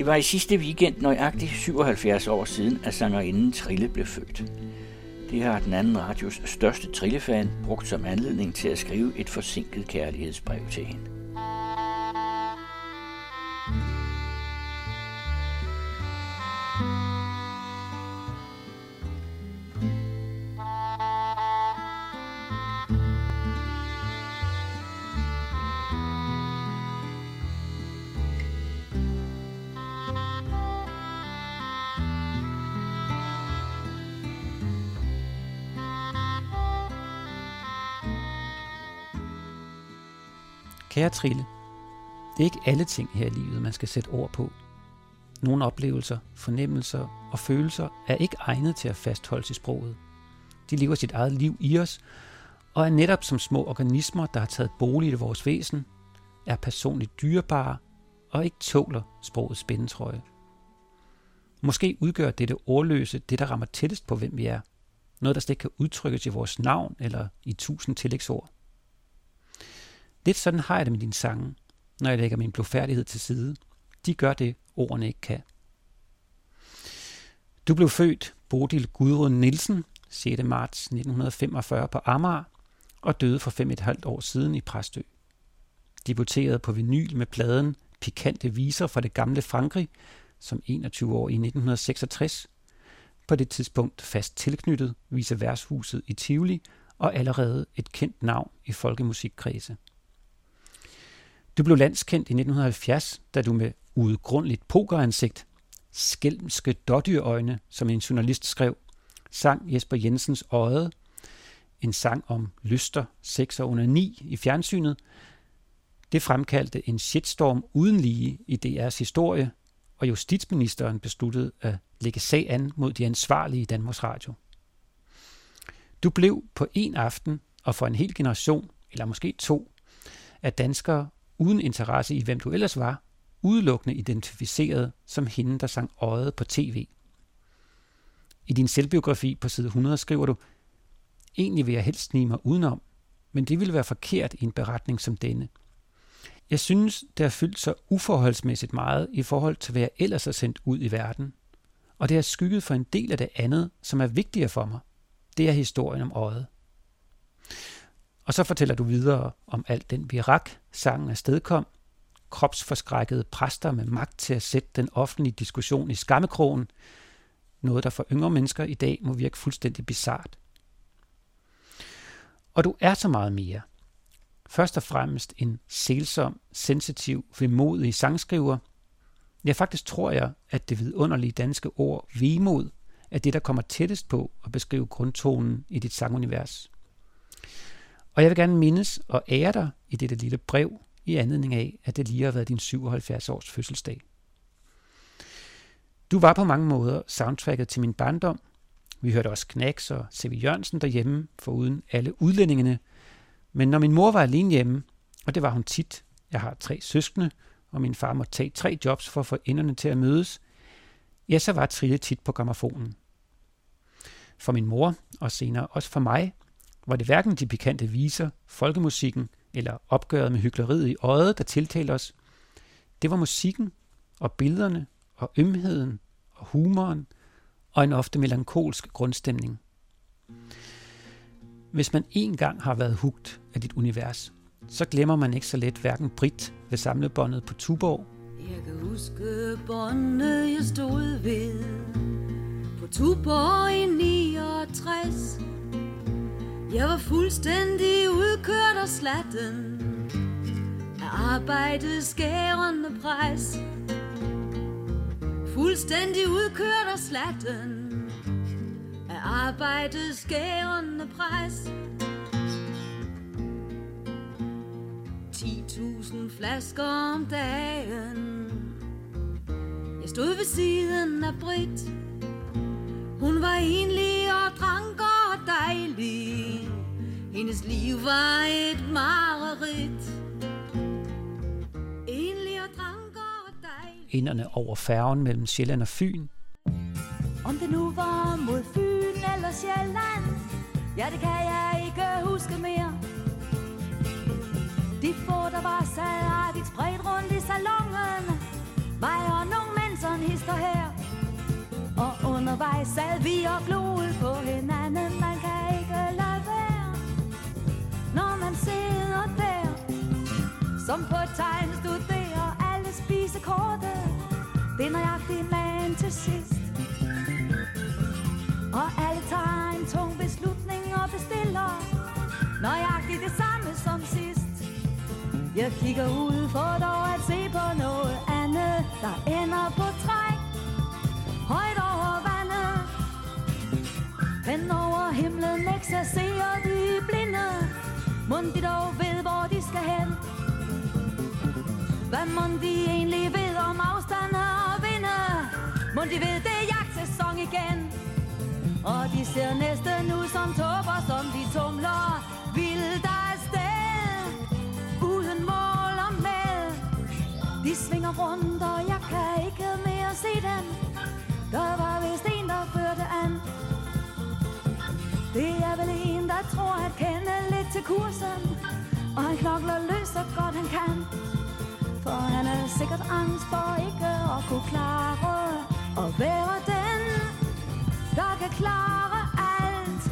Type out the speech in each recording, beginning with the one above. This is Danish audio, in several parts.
Det var i sidste weekend nøjagtigt 77 år siden, at sangerinden Trille blev født. Det har den anden radios største trillefan brugt som anledning til at skrive et forsinket kærlighedsbrev til hende. Kære Trille, det er ikke alle ting her i livet, man skal sætte ord på. Nogle oplevelser, fornemmelser og følelser er ikke egnet til at fastholde i sproget. De lever sit eget liv i os, og er netop som små organismer, der har taget bolig i vores væsen, er personligt dyrebare og ikke tåler sprogets spændetrøje. Måske udgør dette ordløse det, der rammer tættest på, hvem vi er. Noget, der slet ikke kan udtrykkes i vores navn eller i tusind tillægsord. Lidt sådan har jeg det med dine sange, når jeg lægger min blodfærdighed til side. De gør det, ordene ikke kan. Du blev født Bodil Gudrun Nielsen 6. marts 1945 på Amager og døde for fem et halvt år siden i Præstø. Debuterede på vinyl med pladen Pikante Viser fra det gamle Frankrig som 21 år i 1966. På det tidspunkt fast tilknyttet viser værtshuset i Tivoli og allerede et kendt navn i folkemusikkredse. Du blev landskendt i 1970, da du med udgrundligt pokeransigt, skælmske dådyrøjne, som en journalist skrev, sang Jesper Jensens Øje, en sang om lyster, sex og 9 i fjernsynet. Det fremkaldte en shitstorm uden lige i DR's historie, og justitsministeren besluttede at lægge sag an mod de ansvarlige i Danmarks Radio. Du blev på en aften og for en hel generation, eller måske to, af danskere uden interesse i, hvem du ellers var, udelukkende identificeret som hende, der sang øjet på tv. I din selvbiografi på side 100 skriver du, Egentlig vil jeg helst snige mig udenom, men det ville være forkert i en beretning som denne. Jeg synes, det har fyldt sig uforholdsmæssigt meget i forhold til, hvad jeg ellers har sendt ud i verden. Og det har skygget for en del af det andet, som er vigtigere for mig. Det er historien om øjet. Og så fortæller du videre om alt den virak, sangen afstedkom, kropsforskrækkede præster med magt til at sætte den offentlige diskussion i skammekrogen, noget der for yngre mennesker i dag må virke fuldstændig bizart. Og du er så meget mere. Først og fremmest en selsom, sensitiv, vemodig sangskriver. Ja, faktisk tror jeg, at det vidunderlige danske ord vemod er det, der kommer tættest på at beskrive grundtonen i dit sangunivers. Og jeg vil gerne mindes og ære dig i dette lille brev i anledning af, at det lige har været din 77 års fødselsdag. Du var på mange måder soundtracket til min barndom. Vi hørte også Knacks og C.V. Jørgensen derhjemme, foruden alle udlændingene. Men når min mor var alene hjemme, og det var hun tit, jeg har tre søskende, og min far måtte tage tre jobs for at få enderne til at mødes, ja, så var Trille tit på gramofonen. For min mor, og senere også for mig, var det hverken de pikante viser, folkemusikken eller opgøret med hyggeleriet i øjet, der tiltalte os. Det var musikken og billederne og ømheden og humoren og en ofte melankolsk grundstemning. Hvis man en gang har været hugt af dit univers, så glemmer man ikke så let hverken Brit ved samlebåndet på Tuborg. Jeg kan huske båndet, jeg stod ved på Tuborg i 69. Jeg var fuldstændig udkørt og slatten Af arbejdets skærende pres Fuldstændig udkørt og slatten Af arbejdets skærende pres 10.000 flasker om dagen. Jeg stod ved siden af Brit Hun var egentlig dejlig hendes liv var et mareridt. Enlig og dejlig. Inderne over færgen mellem Sjælland og Fyn. Om det nu var mod Fyn eller Sjælland, ja det kan jeg ikke huske mere. De få, der var sad artigt spredt rundt i salongen, mig og nogle mænd Undervejs sad vi og gloede på hinanden. Man kan ikke lade være Når man sidder der Som på et tegn studerer alle spisekortet. Det er nøjagtigt man til sidst. Og alle tager en tung beslutning og bestiller Nøjagtigt det samme som sidst. Jeg kigger ud for dog at se på noget andet Der ender på træk. Højt himlen eksercerer de blinde Mund de dog ved hvor de skal hen? Hvad mund de egentlig ved om afstande og vinde? Mund de ved det er jagtsæson igen? Og de ser næsten ud som tåber som de tumler til kursen Og han knokler løs så godt han kan. For han er sikkert angst for ikke at kunne klare At være den der kan klare alt.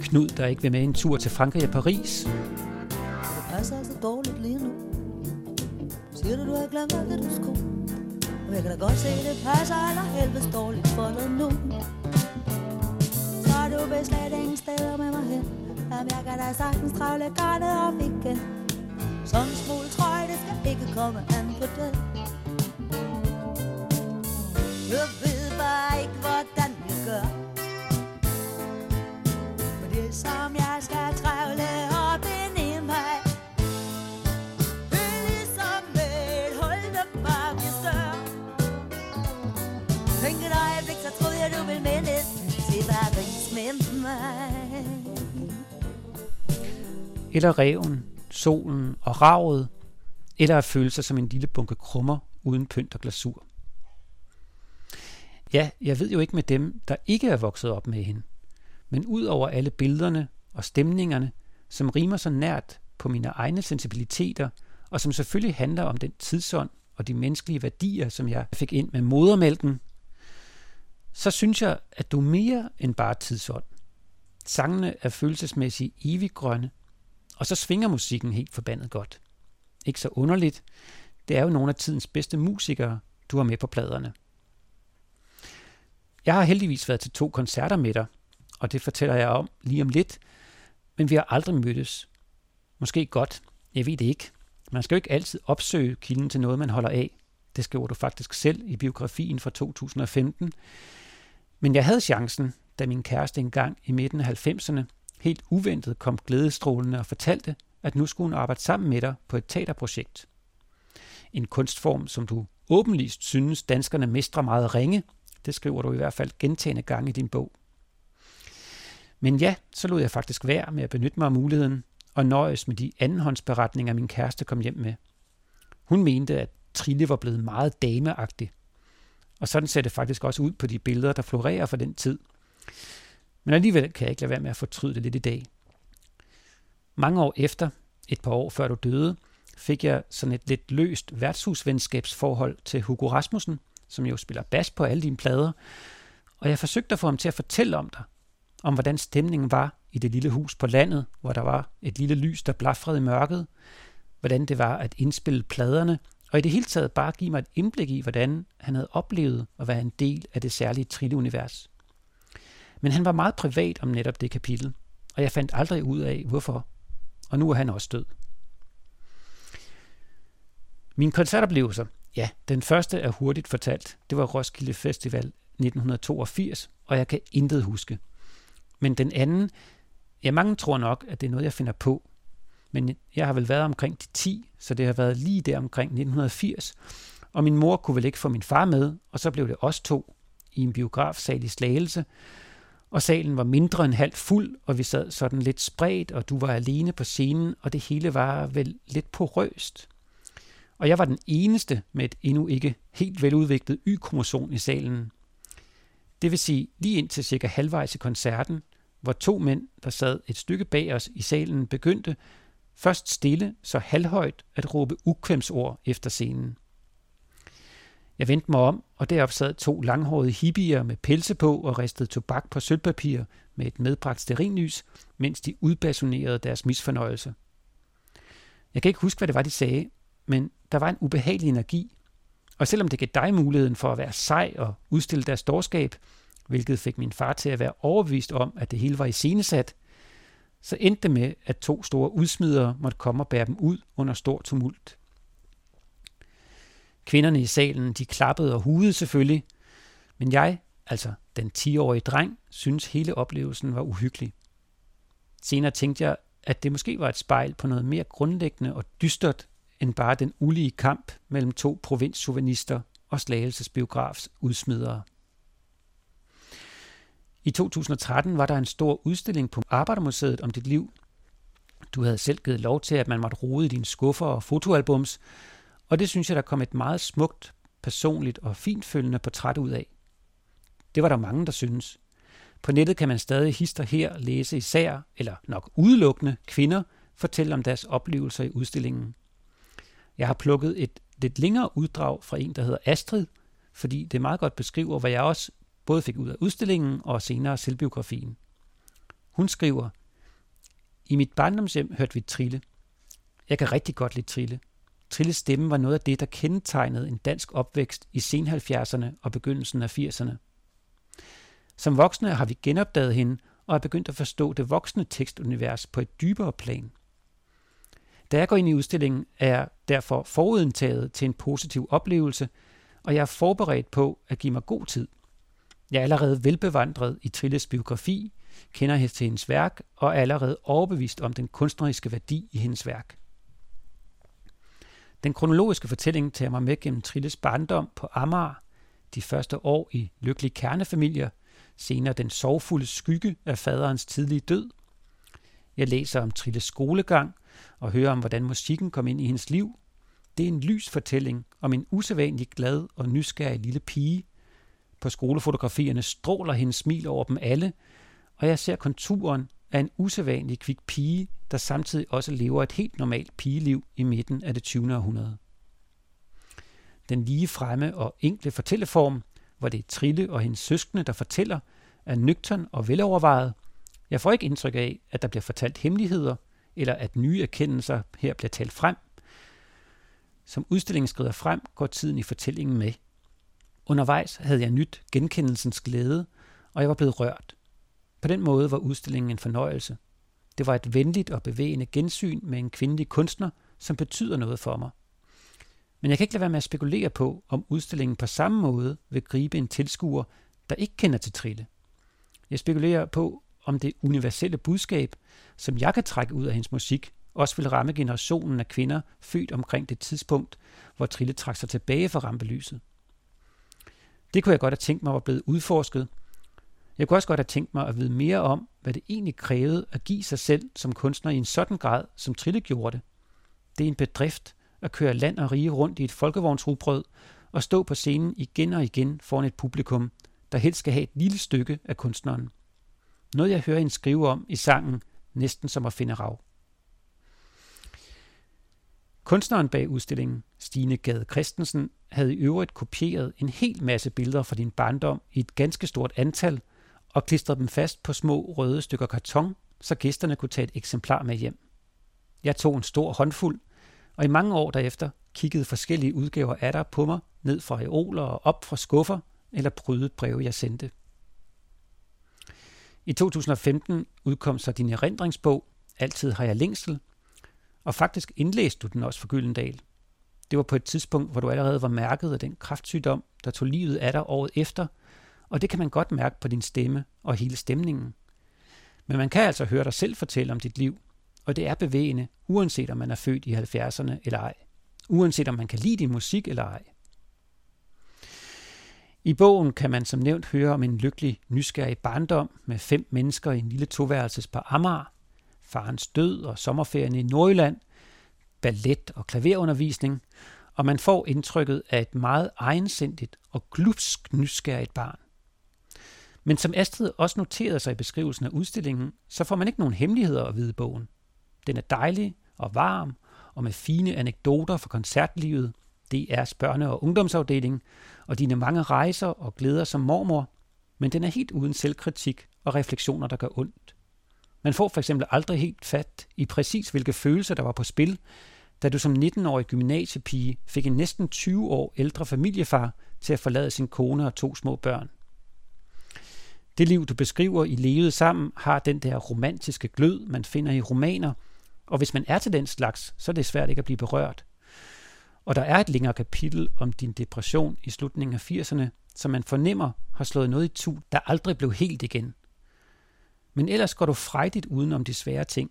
Knud, der ikke vil med en tur til Frankrig og Paris. Det passer altså dårligt lige nu. Siger du, du har glemt alt det, du skulle Og jeg kan da godt se, det passer allerhelvedes dårligt for dig nu Jamen, kan sagtens travle garnet op igen. Sådan en smule trøje, det skal ikke komme an på det. Jeg ved bare ikke, hvordan jeg gør. For det som jeg skal travle op ind i mig Det er ligesom et hul, der bare bliver større. Tænk et øjeblik, så troede jeg, du ville mindes Til Paris med mig. Eller reven, solen og ravet. Eller at føle sig som en lille bunke krummer uden pynt og glasur. Ja, jeg ved jo ikke med dem, der ikke er vokset op med hende. Men ud over alle billederne og stemningerne, som rimer så nært på mine egne sensibiliteter, og som selvfølgelig handler om den tidsånd og de menneskelige værdier, som jeg fik ind med modermælken, så synes jeg, at du er mere end bare tidsånd. Sangene er følelsesmæssigt eviggrønne, og så svinger musikken helt forbandet godt. Ikke så underligt, det er jo nogle af tidens bedste musikere, du har med på pladerne. Jeg har heldigvis været til to koncerter med dig, og det fortæller jeg om lige om lidt, men vi har aldrig mødtes. Måske godt, jeg ved det ikke. Man skal jo ikke altid opsøge kilden til noget, man holder af. Det skriver du faktisk selv i biografien fra 2015. Men jeg havde chancen, da min kæreste engang i midten af 90'erne helt uventet kom glædestrålende og fortalte, at nu skulle hun arbejde sammen med dig på et teaterprojekt. En kunstform, som du åbenlyst synes, danskerne mestrer meget ringe, det skriver du i hvert fald gentagende gange i din bog. Men ja, så lod jeg faktisk være med at benytte mig af muligheden og nøjes med de andenhåndsberetninger, min kæreste kom hjem med. Hun mente, at Trille var blevet meget dameagtig. Og sådan ser det faktisk også ud på de billeder, der florerer fra den tid. Men alligevel kan jeg ikke lade være med at fortryde det lidt i dag. Mange år efter, et par år før du døde, fik jeg sådan et lidt løst værtshusvenskabsforhold til Hugo Rasmussen, som jo spiller bas på alle dine plader, og jeg forsøgte at få ham til at fortælle om dig, om hvordan stemningen var i det lille hus på landet, hvor der var et lille lys, der blafrede i mørket, hvordan det var at indspille pladerne, og i det hele taget bare give mig et indblik i, hvordan han havde oplevet at være en del af det særlige trilleunivers. Men han var meget privat om netop det kapitel, og jeg fandt aldrig ud af, hvorfor. Og nu er han også død. Mine koncertoplevelser, ja, den første er hurtigt fortalt. Det var Roskilde Festival 1982, og jeg kan intet huske. Men den anden, ja, mange tror nok, at det er noget, jeg finder på. Men jeg har vel været omkring de 10, så det har været lige der omkring 1980. Og min mor kunne vel ikke få min far med, og så blev det os to i en biografsal i Slagelse, og salen var mindre end halvt fuld, og vi sad sådan lidt spredt, og du var alene på scenen, og det hele var vel lidt porøst. Og jeg var den eneste med et endnu ikke helt veludviklet Y-kromosom i salen. Det vil sige lige indtil cirka halvvejs i koncerten, hvor to mænd, der sad et stykke bag os i salen, begyndte først stille, så halvhøjt at råbe ukvemsord efter scenen. Jeg vendte mig om, og derop sad to langhårede hippier med pelse på og ristede tobak på sølvpapir med et medbragt sterinlys, mens de udbasunerede deres misfornøjelse. Jeg kan ikke huske, hvad det var, de sagde, men der var en ubehagelig energi. Og selvom det gav dig muligheden for at være sej og udstille deres dårskab, hvilket fik min far til at være overbevist om, at det hele var iscenesat, så endte det med, at to store udsmidere måtte komme og bære dem ud under stor tumult. Kvinderne i salen, de klappede og hudede selvfølgelig, men jeg, altså den 10-årige dreng, synes hele oplevelsen var uhyggelig. Senere tænkte jeg, at det måske var et spejl på noget mere grundlæggende og dystert end bare den ulige kamp mellem to provinssouvenister og slagelsesbiografs udsmidere. I 2013 var der en stor udstilling på Arbejdermuseet om dit liv. Du havde selv givet lov til, at man måtte rode i dine skuffer og fotoalbums, og det synes jeg, der kom et meget smukt, personligt og fintfølgende portræt ud af. Det var der mange, der synes. På nettet kan man stadig hister her læse især, eller nok udelukkende, kvinder fortælle om deres oplevelser i udstillingen. Jeg har plukket et lidt længere uddrag fra en, der hedder Astrid, fordi det meget godt beskriver, hvad jeg også både fik ud af udstillingen og senere selvbiografien. Hun skriver, I mit barndomshjem hørte vi Trille. Jeg kan rigtig godt lide Trille. Trilles stemme var noget af det, der kendetegnede en dansk opvækst i sen 70'erne og begyndelsen af 80'erne. Som voksne har vi genopdaget hende og er begyndt at forstå det voksne tekstunivers på et dybere plan. Da jeg går ind i udstillingen, er jeg derfor forudindtaget til en positiv oplevelse, og jeg er forberedt på at give mig god tid. Jeg er allerede velbevandret i Trilles biografi, kender til hendes værk og er allerede overbevist om den kunstneriske værdi i hendes værk. Den kronologiske fortælling tager mig med gennem Trilles barndom på Amager, de første år i lykkelige kernefamilier, senere den sorgfulde skygge af faderens tidlige død. Jeg læser om Trilles skolegang og hører om, hvordan musikken kom ind i hendes liv. Det er en lys fortælling om en usædvanlig glad og nysgerrig lille pige. På skolefotografierne stråler hendes smil over dem alle, og jeg ser konturen er en usædvanlig kvik pige, der samtidig også lever et helt normalt pigeliv i midten af det 20. århundrede. Den lige fremme og enkle fortælleform, hvor det er Trille og hendes søskende, der fortæller, er nøgtern og velovervejet. Jeg får ikke indtryk af, at der bliver fortalt hemmeligheder, eller at nye erkendelser her bliver talt frem. Som udstillingen skrider frem, går tiden i fortællingen med. Undervejs havde jeg nyt genkendelsens glæde, og jeg var blevet rørt. På den måde var udstillingen en fornøjelse. Det var et venligt og bevægende gensyn med en kvindelig kunstner, som betyder noget for mig. Men jeg kan ikke lade være med at spekulere på, om udstillingen på samme måde vil gribe en tilskuer, der ikke kender til Trille. Jeg spekulerer på, om det universelle budskab, som jeg kan trække ud af hendes musik, også vil ramme generationen af kvinder født omkring det tidspunkt, hvor Trille trak sig tilbage fra rampelyset. Det kunne jeg godt have tænkt mig var blevet udforsket, jeg kunne også godt have tænkt mig at vide mere om, hvad det egentlig krævede at give sig selv som kunstner i en sådan grad, som Trille gjorde det. Det er en bedrift at køre land og rige rundt i et folkevognsrubrød og stå på scenen igen og igen foran et publikum, der helst skal have et lille stykke af kunstneren. Noget jeg hører hende skrive om i sangen Næsten som at finde rav. Kunstneren bag udstillingen, Stine Gade Christensen, havde i øvrigt kopieret en hel masse billeder fra din barndom i et ganske stort antal – og klistrede dem fast på små røde stykker karton, så gæsterne kunne tage et eksemplar med hjem. Jeg tog en stor håndfuld, og i mange år derefter kiggede forskellige udgaver af der på mig, ned fra reoler og op fra skuffer, eller prydede breve, jeg sendte. I 2015 udkom så din erindringsbog, Altid har jeg længsel, og faktisk indlæste du den også for Gyldendal. Det var på et tidspunkt, hvor du allerede var mærket af den kraftsygdom, der tog livet af dig året efter – og det kan man godt mærke på din stemme og hele stemningen. Men man kan altså høre dig selv fortælle om dit liv, og det er bevægende, uanset om man er født i 70'erne eller ej. Uanset om man kan lide din musik eller ej. I bogen kan man som nævnt høre om en lykkelig, nysgerrig barndom med fem mennesker i en lille toværelses på Amager, farens død og sommerferien i Nordjylland, ballet og klaverundervisning, og man får indtrykket af et meget egensindigt og glupsk nysgerrigt barn. Men som Astrid også noterede sig i beskrivelsen af udstillingen, så får man ikke nogen hemmeligheder at vide bogen. Den er dejlig og varm, og med fine anekdoter fra koncertlivet, DR's børne- og ungdomsafdeling, og dine mange rejser og glæder som mormor, men den er helt uden selvkritik og refleksioner, der gør ondt. Man får for eksempel aldrig helt fat i præcis, hvilke følelser der var på spil, da du som 19-årig gymnasiepige fik en næsten 20 år ældre familiefar til at forlade sin kone og to små børn. Det liv, du beskriver i levet sammen, har den der romantiske glød, man finder i romaner, og hvis man er til den slags, så er det svært ikke at blive berørt. Og der er et længere kapitel om din depression i slutningen af 80'erne, som man fornemmer har slået noget i tu, der aldrig blev helt igen. Men ellers går du frejdigt udenom de svære ting,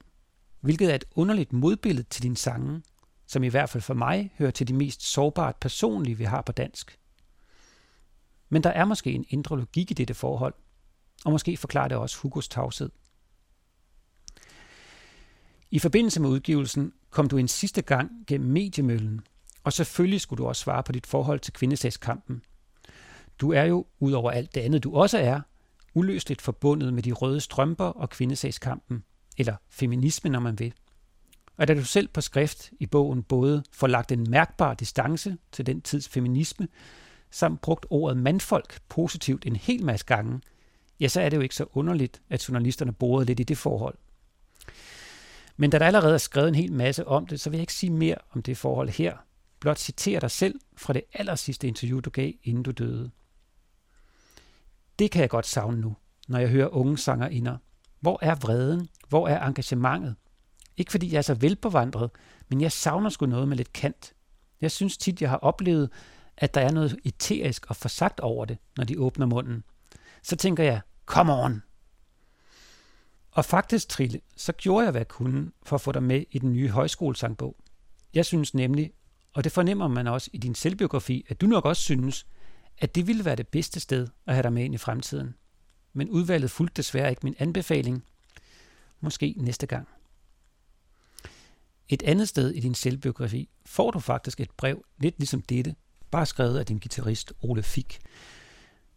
hvilket er et underligt modbillede til din sange, som i hvert fald for mig hører til de mest sårbart personlige, vi har på dansk. Men der er måske en indre logik i dette forhold, og måske forklarer det også Hugos tavshed. I forbindelse med udgivelsen kom du en sidste gang gennem mediemøllen, og selvfølgelig skulle du også svare på dit forhold til kvindesagskampen. Du er jo, udover alt det andet du også er, uløseligt forbundet med de røde strømper og kvindesagskampen, eller feminisme, når man vil. Og da du selv på skrift i bogen både får lagt en mærkbar distance til den tids feminisme, samt brugt ordet mandfolk positivt en hel masse gange, ja, så er det jo ikke så underligt, at journalisterne borede lidt i det forhold. Men da der allerede er skrevet en hel masse om det, så vil jeg ikke sige mere om det forhold her. Blot citere dig selv fra det allersidste interview, du gav, inden du døde. Det kan jeg godt savne nu, når jeg hører unge sangerinder. Hvor er vreden? Hvor er engagementet? Ikke fordi jeg er så velbevandret, men jeg savner sgu noget med lidt kant. Jeg synes tit, jeg har oplevet, at der er noget eterisk og forsagt over det, når de åbner munden. Så tænker jeg, come on! Og faktisk, Trille, så gjorde jeg, hvad jeg kunne for at få dig med i den nye højskolesangbog. Jeg synes nemlig, og det fornemmer man også i din selvbiografi, at du nok også synes, at det ville være det bedste sted at have dig med ind i fremtiden. Men udvalget fulgte desværre ikke min anbefaling. Måske næste gang. Et andet sted i din selvbiografi får du faktisk et brev, lidt ligesom dette, bare skrevet af din guitarist Ole Fik.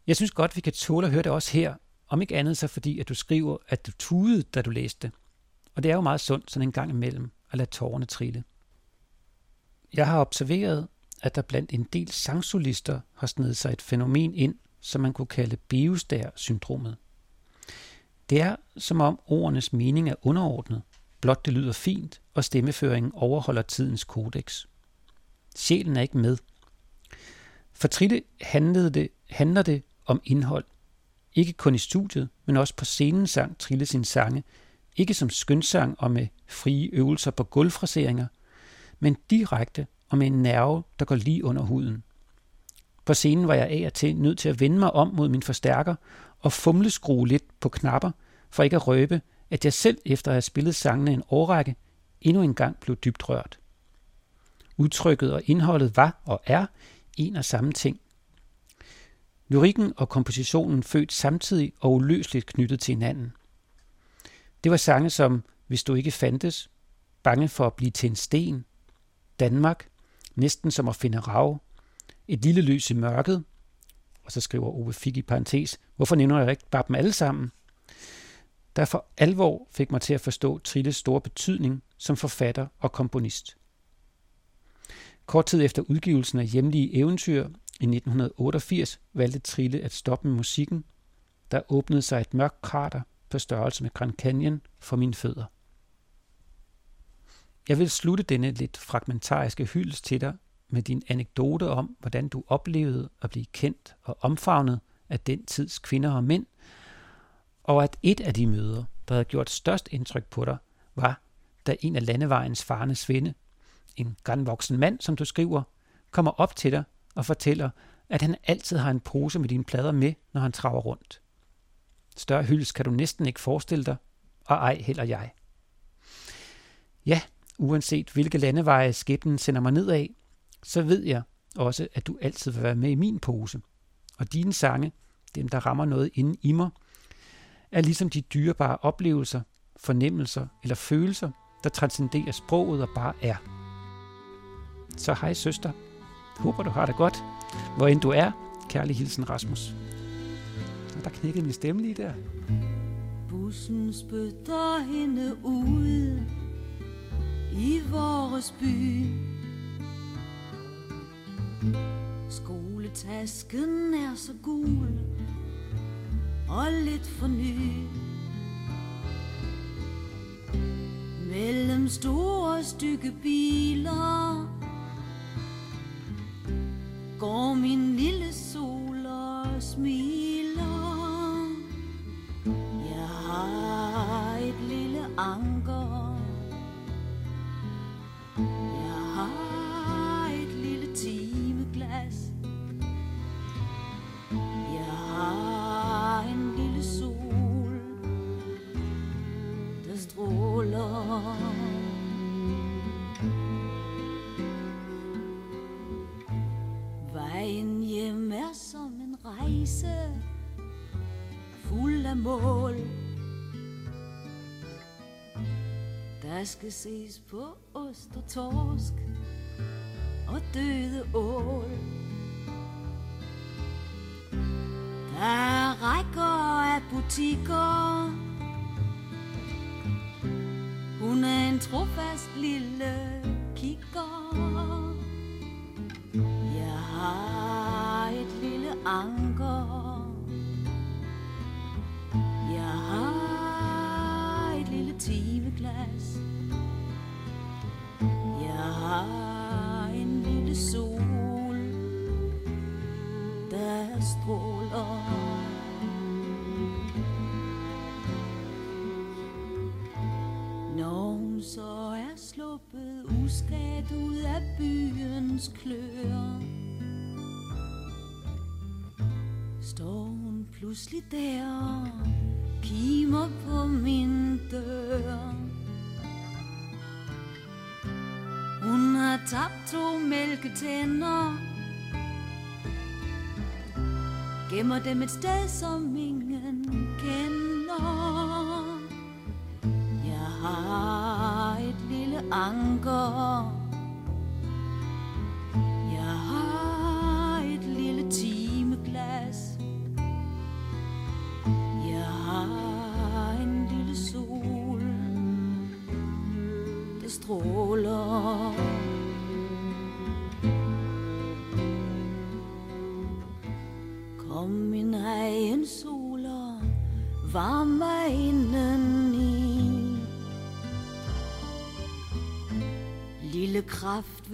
Jeg synes godt, vi kan tåle at høre det også her, om ikke andet så fordi, at du skriver, at du tudede, da du læste det. Og det er jo meget sundt sådan en gang imellem at lade tårerne trille. Jeg har observeret, at der blandt en del sangsolister har snedet sig et fænomen ind, som man kunne kalde biostær-syndromet. Det er, som om ordenes mening er underordnet, blot det lyder fint, og stemmeføringen overholder tidens kodex. Sjælen er ikke med. For Trille handlede det, handler det om indhold. Ikke kun i studiet, men også på scenen sang Trille sin sange, ikke som skønsang og med frie øvelser på gulvfraseringer, men direkte og med en nerve, der går lige under huden. På scenen var jeg af og til nødt til at vende mig om mod min forstærker og fumleskrue lidt på knapper, for ikke at røbe, at jeg selv efter at have spillet sangene en årrække, endnu en gang blev dybt rørt. Udtrykket og indholdet var og er en og samme ting. Lyrikken og kompositionen født samtidig og uløseligt knyttet til hinanden. Det var sange som Hvis du ikke fandtes, Bange for at blive til en sten, Danmark, Næsten som at finde rav, Et lille lys i mørket, og så skriver Ove Fik i parentes, hvorfor nævner jeg ikke bare dem alle sammen? Der for alvor fik mig til at forstå Trilles store betydning som forfatter og komponist. Kort tid efter udgivelsen af Hjemlige Eventyr i 1988 valgte Trille at stoppe med musikken. Der åbnede sig et mørkt krater på størrelse med Grand Canyon for mine fødder. Jeg vil slutte denne lidt fragmentariske hyldest til dig med din anekdote om, hvordan du oplevede at blive kendt og omfavnet af den tids kvinder og mænd, og at et af de møder, der havde gjort størst indtryk på dig, var, da en af landevejens farne svende, en grandvoksen mand, som du skriver, kommer op til dig og fortæller, at han altid har en pose med dine plader med, når han traver rundt. Større hyldes kan du næsten ikke forestille dig, og ej heller jeg. Ja, uanset hvilke landeveje skæbnen sender mig ned af, så ved jeg også, at du altid vil være med i min pose. Og dine sange, dem der rammer noget inde i mig, er ligesom de dyrebare oplevelser, fornemmelser eller følelser, der transcenderer sproget og bare er. Så hej søster. Håber du har det godt. Hvor end du er, kærlig hilsen Rasmus. Og der knækkede min stemme lige der. Bussen spytter hende ud i vores by. Skoletasken er så gul og lidt for ny. Mellem store stykke biler går min lille sol og smiler. Af mål. Der skal ses på ost og torsk Og døde ål. Der er rækker af butikker. Hun er en trofast lille kigger. Jeg har et lille ang byens klør Står hun pludselig der og kimer på min dør. Hun har tabt to mælketænder. Gemmer dem et sted, som ingen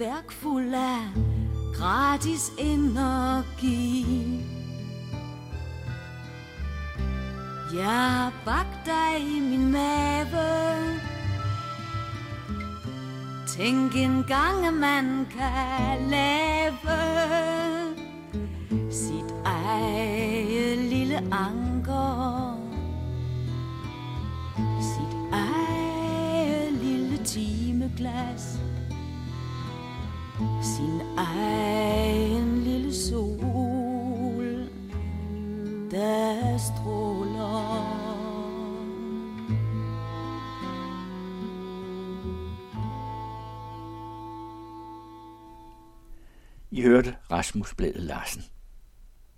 kraftværk fuld af gratis energi. Jeg har bagt dig i min mave. Tænk en gang, at man kan lave sit eget lille anker. Sit eget lille timeglas. Sin egen lille sol, der stråler. I hørte Rasmus Blæde Larsen.